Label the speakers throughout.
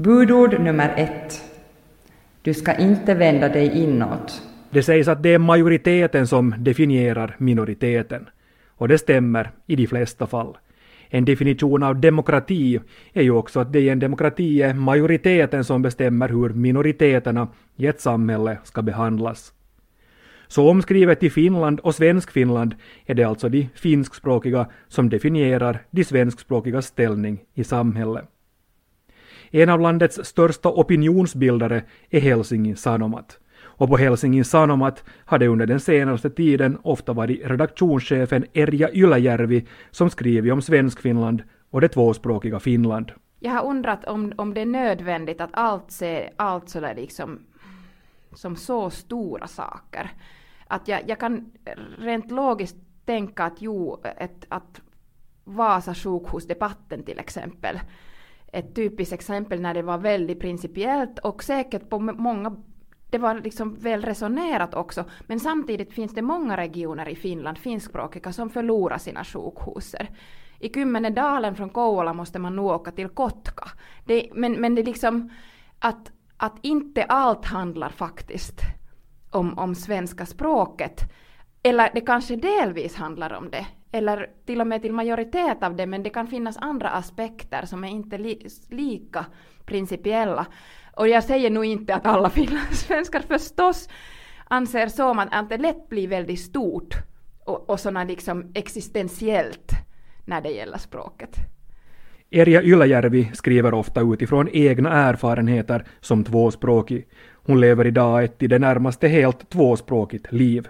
Speaker 1: Budord nummer ett. Du ska inte vända dig inåt.
Speaker 2: Det sägs att det är majoriteten som definierar minoriteten. Och det stämmer i de flesta fall. En definition av demokrati är ju också att det i en demokrati är majoriteten som bestämmer hur minoriteterna i ett samhälle ska behandlas. Så omskrivet i Finland och Svenskfinland är det alltså de finskspråkiga som definierar de svenskspråkigas ställning i samhället. En av landets största opinionsbildare är Helsingin Sanomat. Och på Helsingin Sanomat har det under den senaste tiden ofta varit redaktionschefen Erja Ylajärvi som skrivit om Svenskfinland och det tvåspråkiga Finland.
Speaker 3: Jag har undrat om, om det är nödvändigt att allt se allt sådär liksom som så stora saker. Att jag, jag kan rent logiskt tänka att jo, ett, att Vasa sjukhusdebatten till exempel, ett typiskt exempel när det var väldigt principiellt och säkert på många det var liksom väl resonerat också, men samtidigt finns det många regioner i Finland, finskspråkiga, som förlorar sina sjukhus. I Kymmenedalen från Kouvola måste man nu åka till Kotka. Det, men, men det är liksom att, att inte allt handlar faktiskt om, om svenska språket. Eller det kanske delvis handlar om det, eller till och med till majoritet av det, men det kan finnas andra aspekter som är inte li, lika principiella. Och jag säger nu inte att alla finlandssvenskar förstås anser så, men att det lätt blir väldigt stort och, och sådana liksom existentiellt när det gäller språket.
Speaker 2: Erja Ylajärvi skriver ofta utifrån egna erfarenheter som tvåspråkig. Hon lever idag ett i det närmaste helt tvåspråkigt liv.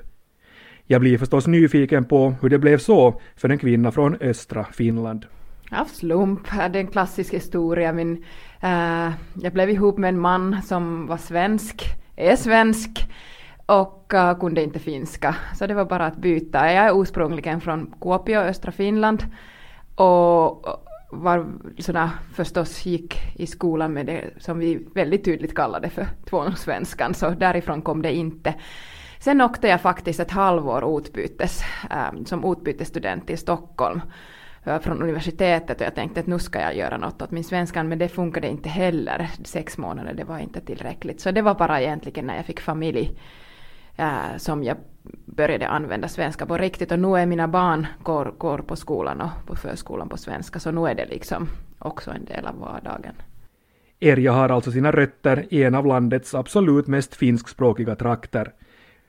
Speaker 2: Jag blir förstås nyfiken på hur det blev så för en kvinna från östra Finland.
Speaker 3: Av slump, det är en klassisk historia. Min, äh, jag blev ihop med en man som var svensk, är svensk och äh, kunde inte finska. Så det var bara att byta. Jag är ursprungligen från Kuopio, östra Finland. Och var såna, förstås gick i skolan med det som vi väldigt tydligt kallade för tvångssvenskan, så därifrån kom det inte. Sen åkte jag faktiskt ett halvår utbytes, ähm, som utbytesstudent till Stockholm från universitetet och jag tänkte att nu ska jag göra något åt min svenskan men det funkade inte heller. Sex månader det var inte tillräckligt. Så det var bara egentligen när jag fick familj äh, som jag började använda svenska på riktigt och nu är mina barn går, går på skolan och på förskolan på svenska så nu är det liksom också en del av vardagen.
Speaker 2: Erja har alltså sina rötter i en av landets absolut mest finskspråkiga trakter.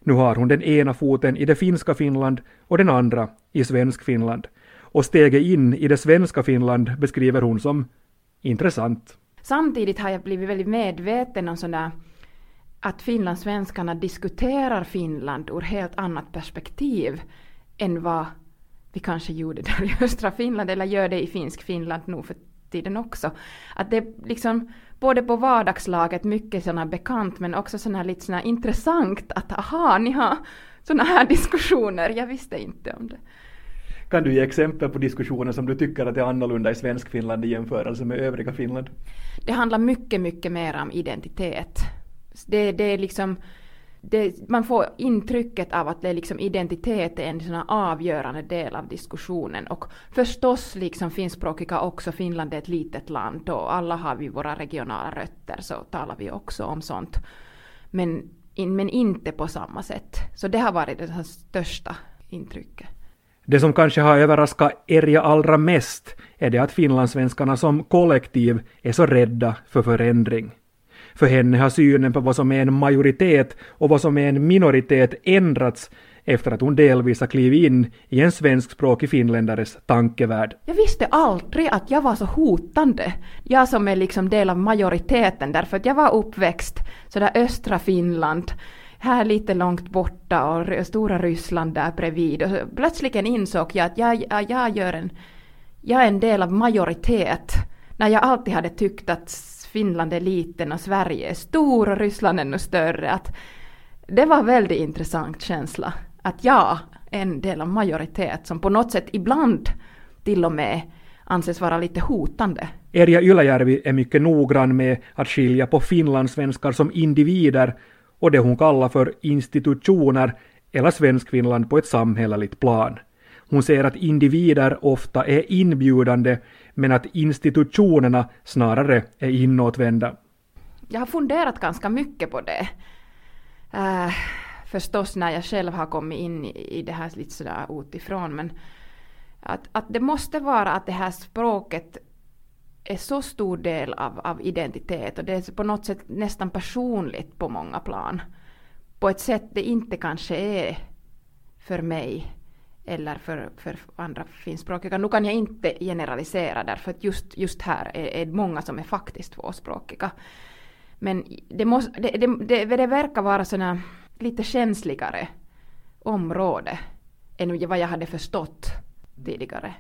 Speaker 2: Nu har hon den ena foten i det finska Finland och den andra i svensk Finland och steget in i det svenska Finland beskriver hon som intressant.
Speaker 3: Samtidigt har jag blivit väldigt medveten om sådär att finlandssvenskarna diskuterar Finland ur helt annat perspektiv än vad vi kanske gjorde där i östra Finland eller gör det i finsk Finland nu för tiden också. Att det liksom både på vardagslaget mycket sådana bekant men också sådana lite sådana intressant att aha, ni har sådana här diskussioner, jag visste inte om det.
Speaker 2: Kan du ge exempel på diskussioner som du tycker att är annorlunda i svensk Finland i jämförelse med övriga Finland?
Speaker 3: Det handlar mycket, mycket mer om identitet. Det, det är liksom det, man får intrycket av att det är liksom identitet är en sån avgörande del av diskussionen. Och förstås liksom finskspråkiga också, Finland är ett litet land och alla har vi våra regionala rötter så talar vi också om sånt. Men, in, men inte på samma sätt. Så det har varit det största intrycket.
Speaker 2: Det som kanske har överraskat Erja allra mest är det att finlandssvenskarna som kollektiv är så rädda för förändring. För henne har synen på vad som är en majoritet och vad som är en minoritet ändrats efter att hon delvis har klivit in i en svenskspråkig finländares tankevärld.
Speaker 3: Jag visste aldrig att jag var så hotande. Jag som är liksom del av majoriteten därför att jag var uppväxt sådär östra Finland här lite långt borta och stora Ryssland där bredvid. Och plötsligen insåg jag att jag, jag, jag, gör en, jag är en del av majoritet. När jag alltid hade tyckt att Finland är liten och Sverige är stor och Ryssland ännu större. Att det var en väldigt intressant känsla. Att jag är en del av majoritet som på något sätt ibland till och med anses vara lite hotande.
Speaker 2: Erja Ylajärvi är mycket noggrann med att skilja på finlandssvenskar som individer och det hon kallar för institutioner eller Svenskfinland på ett samhälleligt plan. Hon säger att individer ofta är inbjudande men att institutionerna snarare är inåtvända.
Speaker 3: Jag har funderat ganska mycket på det. Uh, förstås när jag själv har kommit in i, det här lite sådär utifrån men att, att det måste vara att det här språket är så stor del av, av identitet och det är på något sätt nästan personligt på många plan. På ett sätt det inte kanske är för mig eller för, för andra finskspråkiga. Nu kan jag inte generalisera därför att just, just här är, är många som är faktiskt tvåspråkiga. Men det, måste, det, det, det, det verkar vara sådana lite känsligare område än vad jag hade förstått tidigare.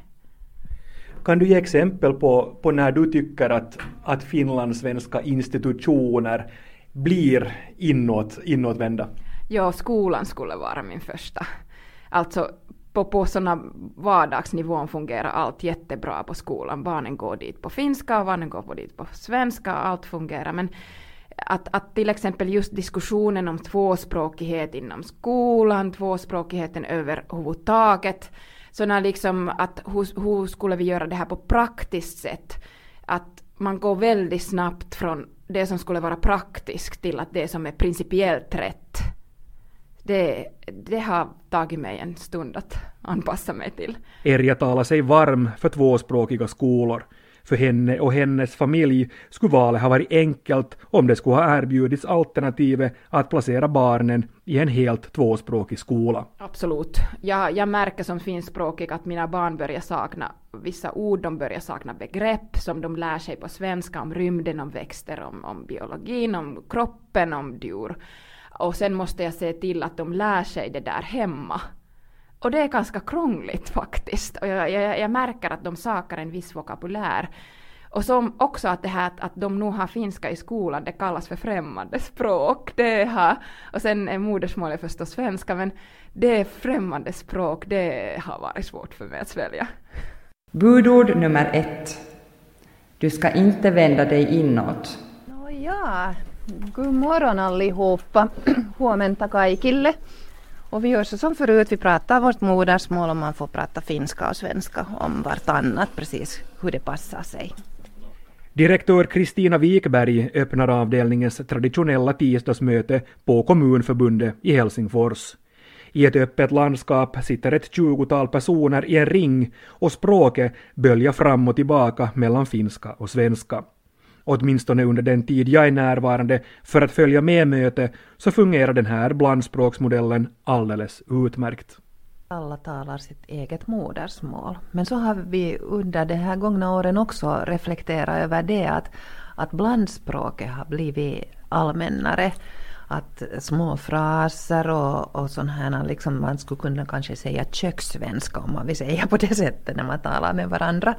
Speaker 2: Kan du ge exempel på, på när du tycker att, att finlandssvenska institutioner blir inåt, inåtvända?
Speaker 3: Ja, skolan skulle vara min första. Alltså på, på sådana vardagsnivån fungerar allt jättebra på skolan. Barnen går dit på finska och barnen går dit på svenska och allt fungerar. Men att, att till exempel just diskussionen om tvåspråkighet inom skolan, tvåspråkigheten överhuvudtaget, sådana liksom att hur, hur skulle vi göra det här på praktiskt sätt? Att man går väldigt snabbt från det som skulle vara praktiskt till att det som är principiellt rätt. Det, det har tagit mig en stund att anpassa mig till.
Speaker 2: Erja talar sig varm för tvåspråkiga skolor. För henne och hennes familj skulle valet ha varit enkelt om det skulle ha erbjudits alternativet att placera barnen i en helt tvåspråkig skola.
Speaker 3: Absolut. Jag, jag märker som finskspråkig att mina barn börjar sakna vissa ord, de börjar sakna begrepp som de lär sig på svenska om rymden, om växter, om, om biologin, om kroppen, om djur. Och sen måste jag se till att de lär sig det där hemma. Och det är ganska krångligt faktiskt. Och jag, jag, jag märker att de saknar en viss vokabulär. Och som också att det här att, att de nu har finska i skolan, det kallas för främmande språk. Det har, och sen är modersmålet förstås svenska, men det är främmande språk, det har varit svårt för mig att svälja.
Speaker 1: Budord nummer ett. Du ska inte vända dig inåt.
Speaker 4: No, ja, god morgon allihopa. Huomenta kaikille. Och vi gör så som förut, vi pratar vårt modersmål och man får prata finska och svenska om vartannat precis hur det passar sig.
Speaker 2: Direktör Kristina Wikberg öppnar avdelningens traditionella tisdagsmöte på Kommunförbundet i Helsingfors. I ett öppet landskap sitter ett tjugotal personer i en ring och språket böljar fram och tillbaka mellan finska och svenska. Åtminstone under den tid jag är närvarande för att följa med mötet så fungerar den här blandspråksmodellen alldeles utmärkt.
Speaker 4: Alla talar sitt eget modersmål. Men så har vi under de här gångna åren också reflekterat över det att, att blandspråket har blivit allmännare att små fraser och, och sådana här, liksom man skulle kunna kanske säga kökssvenska om man vill säga på det sättet när man talar med varandra,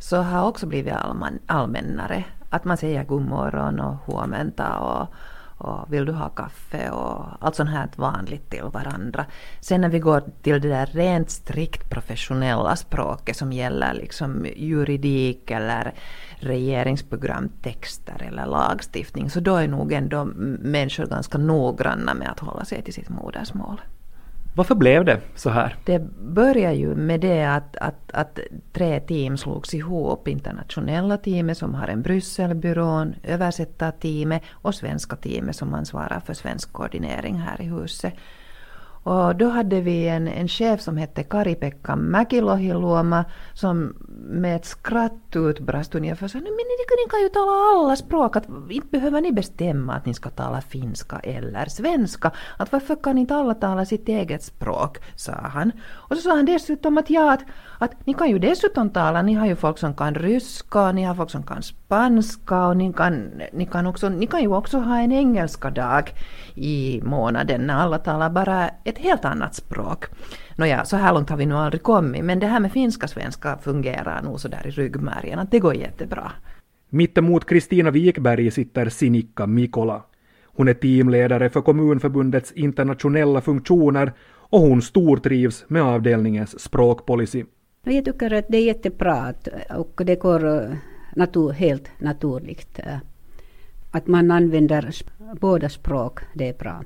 Speaker 4: så har också blivit allmän, allmännare. Att man säger god morgon och huomenta och, och vill du ha kaffe och allt sånt här vanligt till varandra. Sen när vi går till det där rent strikt professionella språket som gäller liksom juridik eller regeringsprogramtexter eller lagstiftning så då är nog ändå människor ganska noggranna med att hålla sig till sitt modersmål.
Speaker 2: Varför blev det så här?
Speaker 4: Det började ju med det att, att, att tre team slogs ihop. Internationella teamet som har en Brysselbyrån, översättarteamet och svenska teamet som ansvarar för svensk koordinering här i huset. Och då hade vi en, en chef som hette Kari-Pekka Mäkilohiluoma som med ett skratt utbrast ungefär så men ni, ni kan ju tala alla språk, att inte behöver ni bestämma att ni ska tala finska eller svenska. Att varför kan inte alla tala sitt eget språk, sa han. Och så sa han dessutom att ja, att, att ni kan ju dessutom tala, ni har ju folk som kan ryska, ni har folk som kan spanska och ni kan, ni kan, också, ni kan ju också ha en engelska dag i månaden när alla talar bara ett helt annat språk. Nåja, så här långt har vi nog aldrig kommit, men det här med finska-svenska fungerar nog så där i ryggmärgen, att det går jättebra.
Speaker 2: Mittemot Kristina Wikberg sitter Sinikka Mikola. Hon är teamledare för Kommunförbundets internationella funktioner och hon stortrivs med avdelningens språkpolicy.
Speaker 5: Jag tycker att det är jättebra och det går natur, helt naturligt. Eh, att man använder båda språk, det är bra.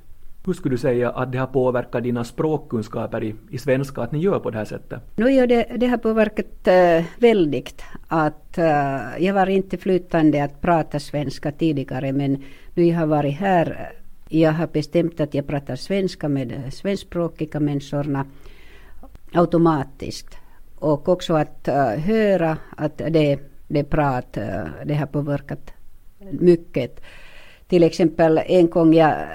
Speaker 2: Hur skulle du säga att det har påverkat dina språkkunskaper i, i svenska att ni gör på det här sättet?
Speaker 5: Nu, ja, det, det har påverkat äh, väldigt. Att, äh, jag var inte flytande att prata svenska tidigare men nu jag har varit här jag har bestämt att jag pratar svenska med svenskspråkiga människorna automatiskt. Och också att uh, höra att det, det prat, eh, det har påverkat mycket. Till exempel en gång jag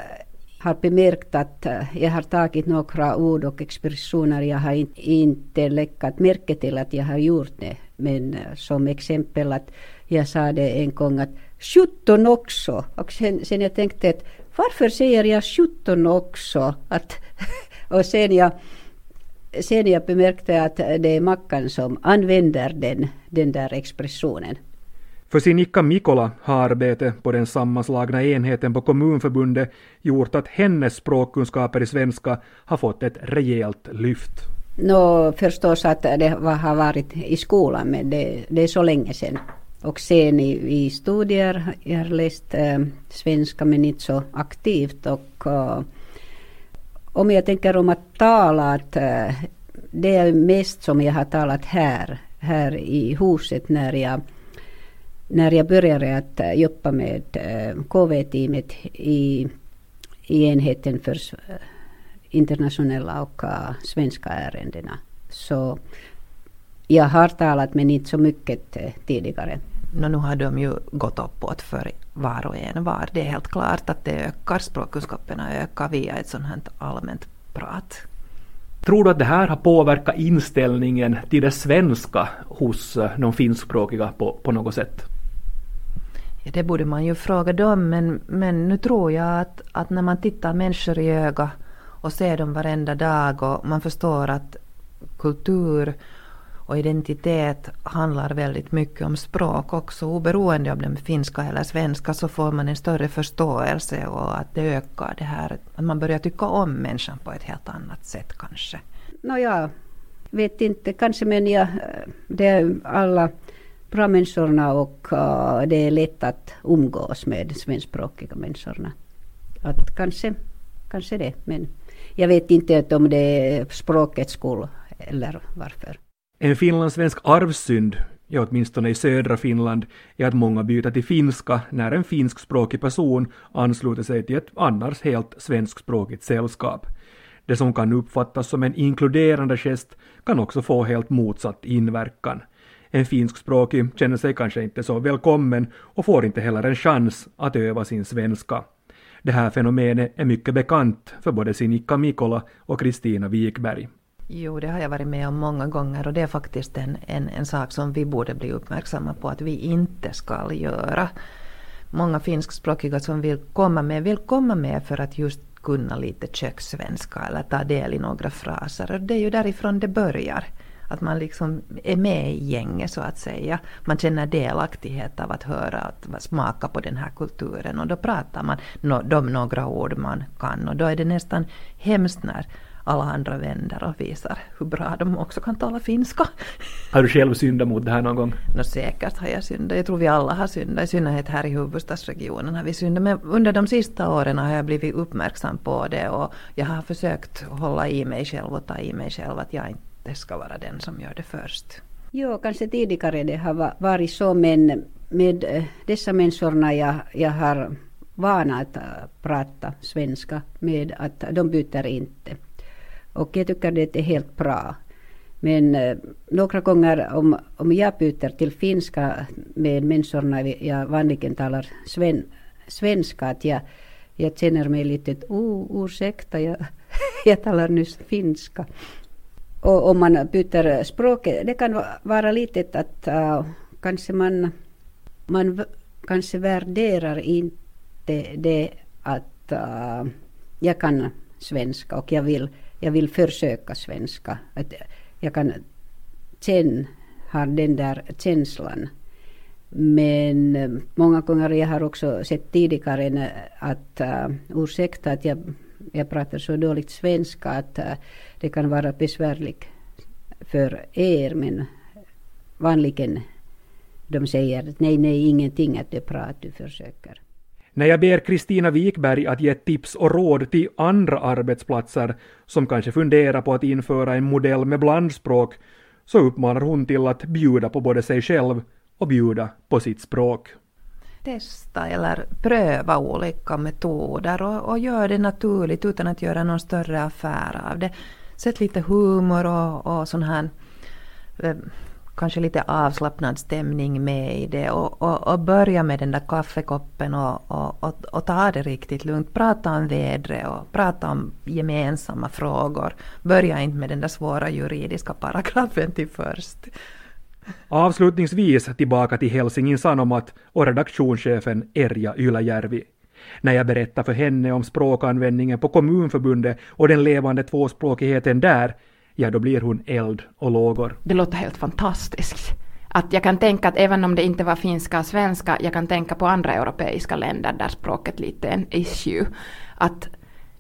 Speaker 5: har bemärkt att eh, jag har tagit några ord och expressioner jag har in, inte läckat märke till att jag har gjort det. Men eh, som exempel att jag sa det en gång att 17 också. Och sen, sen jag tänkte att varför säger jag 17 också? Att, och sen jag, sen jag bemärkte att det är Mackan som använder den, den där expressionen.
Speaker 2: För Sinikka Mikola har arbetet på den sammanslagna enheten på Kommunförbundet gjort att hennes språkkunskaper i svenska har fått ett rejält lyft.
Speaker 5: Nå, förstås att det har varit i skolan, men det, det är så länge sedan. Och sen i, i studier, jag har läst äh, svenska men inte så aktivt. Och äh, om jag tänker om att tala, att eh, det är mest som jag har talat här, här i huset när jag, när jag började att eh, jobba med eh, KV-teamet i, i enheten för internationella och svenska ärendena. Så jag har talat men inte så mycket tidigare.
Speaker 4: No, nu har de ju gått uppåt för var och en var. Det är helt klart att det ökar, språkkunskaperna ökar via ett sånt här allmänt prat.
Speaker 2: Tror du att det här har påverkat inställningen till det svenska hos eh, de finskspråkiga på, på något sätt?
Speaker 4: Ja, det borde man ju fråga dem, men, men nu tror jag att, att när man tittar människor i ögat och ser dem varenda dag och man förstår att kultur och identitet handlar väldigt mycket om språk också. Oberoende om det är finska eller svenska så får man en större förståelse och att det ökar det här att man börjar tycka om människan på ett helt annat sätt kanske.
Speaker 5: Nåja, vet inte kanske men jag, det är alla bra människorna och uh, det är lätt att umgås med svenskspråkiga människorna. Att kanske, kanske det men jag vet inte om det är språkets skull eller varför.
Speaker 2: En finlandssvensk arvsynd, ja åtminstone i södra Finland, är att många byter till finska när en finskspråkig person ansluter sig till ett annars helt svenskspråkigt sällskap. Det som kan uppfattas som en inkluderande gest kan också få helt motsatt inverkan. En finskspråkig känner sig kanske inte så välkommen och får inte heller en chans att öva sin svenska. Det här fenomenet är mycket bekant för både Sinikka Mikola och Kristina Wikberg.
Speaker 4: Jo, det har jag varit med om många gånger och det är faktiskt en, en, en sak som vi borde bli uppmärksamma på att vi inte ska göra. Många finskspråkiga som vill komma med vill komma med för att just kunna lite kökssvenska eller ta del i några fraser. Och det är ju därifrån det börjar. Att man liksom är med i gänget så att säga. Man känner delaktighet av att höra, att smaka på den här kulturen och då pratar man de några ord man kan och då är det nästan hemskt när alla andra vänder och visar hur bra de också kan tala finska.
Speaker 2: Har du själv syndat mot det här någon gång?
Speaker 4: No, säkert har jag syndat. Jag tror vi alla har syndat, i synnerhet här i huvudstadsregionen har vi syndat. Men under de sista åren har jag blivit uppmärksam på det och jag har försökt hålla i mig själv och ta i mig själv att jag inte ska vara den som gör det först.
Speaker 5: Jo, kanske tidigare det har varit så men med eh, dessa människorna jag, jag har vana att prata svenska med att de byter inte. Och jag tycker det är helt bra. Men eh, några gånger om, om jag byter till finska med människorna jag vanligen talar sven, svenska, att jag, jag känner mig lite, oh, ursäkta, jag, jag talar nyss finska. Och om man byter språk, det kan vara lite att uh, kanske man, man kanske värderar inte det att uh, jag kan svenska och jag vill jag vill försöka svenska. Att jag kan känna, ha den där känslan. Men eh, många gånger jag har också sett tidigare eh, att uh, ursäkta att jag, jag pratar så dåligt svenska att uh, det kan vara besvärligt för er men vanligen de säger nej, nej, ingenting att det är bra att du försöker.
Speaker 2: När jag ber Kristina Wikberg att ge tips och råd till andra arbetsplatser som kanske funderar på att införa en modell med blandspråk så uppmanar hon till att bjuda på både sig själv och bjuda på sitt språk.
Speaker 4: Testa eller pröva olika metoder och, och gör det naturligt utan att göra någon större affär av det. Sätt lite humor och, och sån här eh, kanske lite avslappnad stämning med i det och, och, och börja med den där kaffekoppen och, och, och, och, ta det riktigt lugnt. Prata om vädret och prata om gemensamma frågor. Börja inte med den där svåra juridiska paragrafen till först.
Speaker 2: Avslutningsvis tillbaka till Helsingin Sanomat och redaktionschefen Erja Ylajärvi. När jag berättar för henne om språkanvändningen på Kommunförbundet och den levande tvåspråkigheten där, ja då blir hon eld och lågor.
Speaker 3: Det låter helt fantastiskt. Att jag kan tänka att även om det inte var finska och svenska, jag kan tänka på andra europeiska länder där språket lite är en issue. Att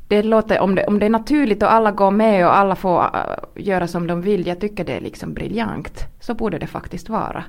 Speaker 3: det låter, om det, om det är naturligt och alla går med och alla får äh, göra som de vill, jag tycker det är liksom briljant. Så borde det faktiskt vara.